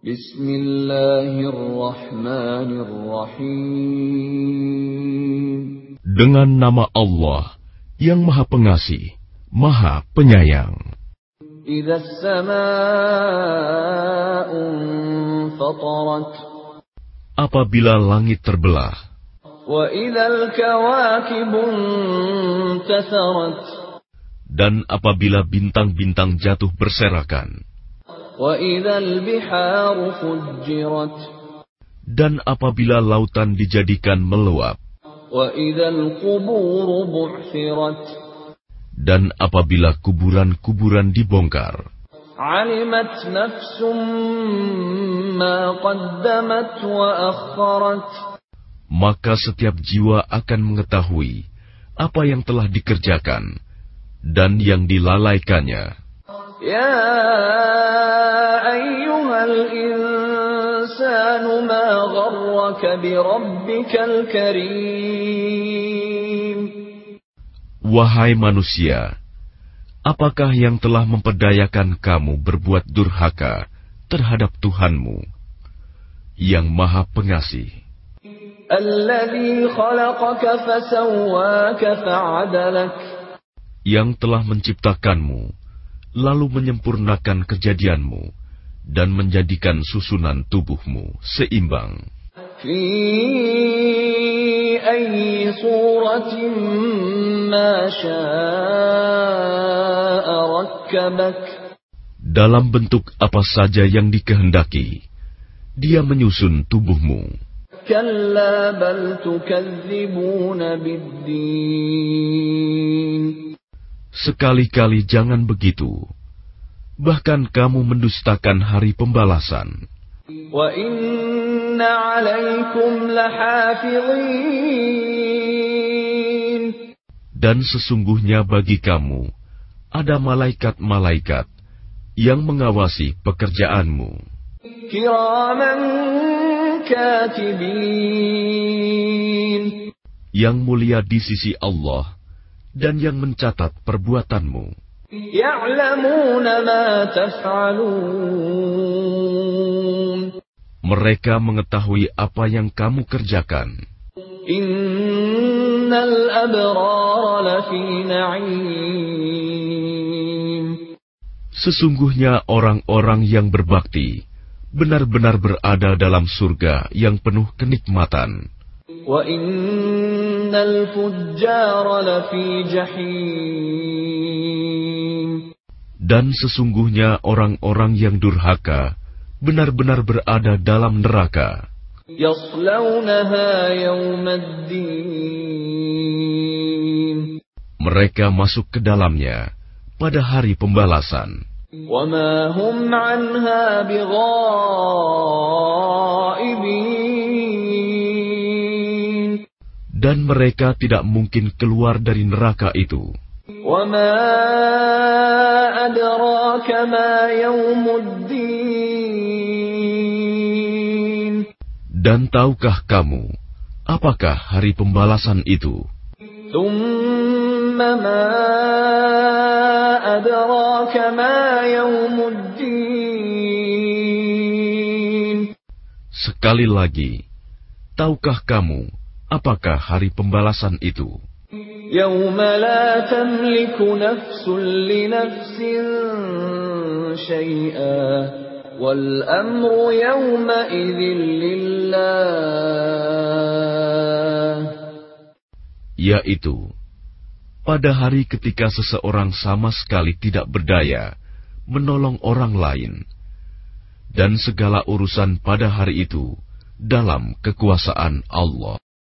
Bismillahirrahmanirrahim. Dengan nama Allah yang Maha Pengasih, Maha Penyayang. Apabila langit terbelah. Dan apabila bintang-bintang jatuh berserakan. Dan apabila lautan dijadikan meluap, dan apabila kuburan-kuburan dibongkar, maka setiap jiwa akan mengetahui apa yang telah dikerjakan dan yang dilalaikannya. Ya Wahai manusia, apakah yang telah memperdayakan kamu berbuat durhaka terhadap Tuhanmu yang Maha Pengasih? Yang telah menciptakanmu, lalu menyempurnakan kejadianmu dan menjadikan susunan tubuhmu seimbang. Dalam bentuk apa saja yang dikehendaki, dia menyusun tubuhmu. Sekali-kali jangan begitu bahkan kamu mendustakan hari pembalasan. Dan sesungguhnya bagi kamu ada malaikat-malaikat yang mengawasi pekerjaanmu. Yang mulia di sisi Allah dan yang mencatat perbuatanmu. يعلمون ما تفعلون Mereka mengetahui apa yang kamu kerjakan. إن الأبرار لفي نعيم Sesungguhnya orang-orang yang berbakti benar-benar berada dalam surga yang penuh kenikmatan. وإن الفجار لفي جحيم dan sesungguhnya orang-orang yang durhaka benar-benar berada dalam neraka. Mereka masuk ke dalamnya pada hari pembalasan. Dan mereka tidak mungkin keluar dari neraka itu. وما أدراك ما يوم الدين Dan tahukah kamu, apakah hari pembalasan itu? ثم ما أدراك ما يوم الدين Sekali lagi, tahukah kamu, apakah hari pembalasan itu? يوم لا تملك نفس لنفس شيئا والأمر يومئذ لله Yaitu, pada hari ketika seseorang sama sekali tidak berdaya menolong orang lain, dan segala urusan pada hari itu dalam kekuasaan Allah.